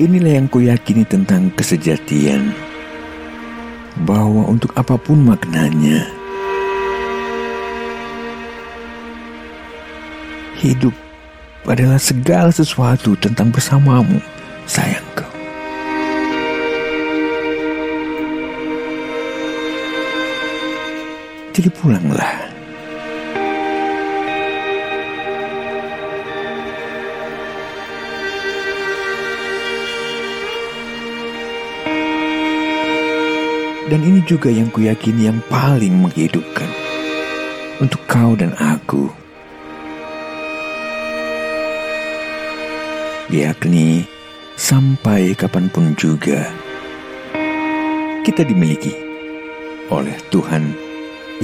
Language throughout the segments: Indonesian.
Inilah yang kuyakini tentang kesejatian, bahwa untuk apa pun maknanya, hidup adalah segala sesuatu tentang bersamamu, sayangku. Jadi pulanglah. Dan ini juga yang kuyakini yang paling menghidupkan untuk kau dan aku. Yakni sampai kapan pun juga kita dimiliki oleh Tuhan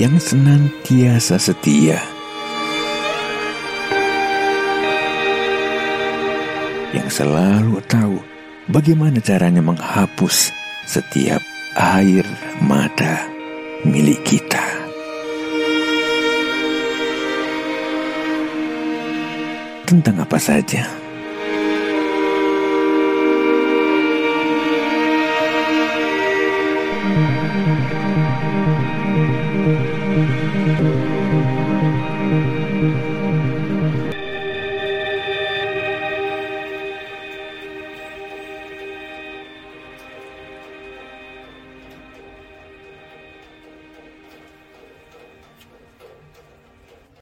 yang senantiasa setia. Yang selalu tahu bagaimana caranya menghapus setiap air mata milik kita. Tentang apa saja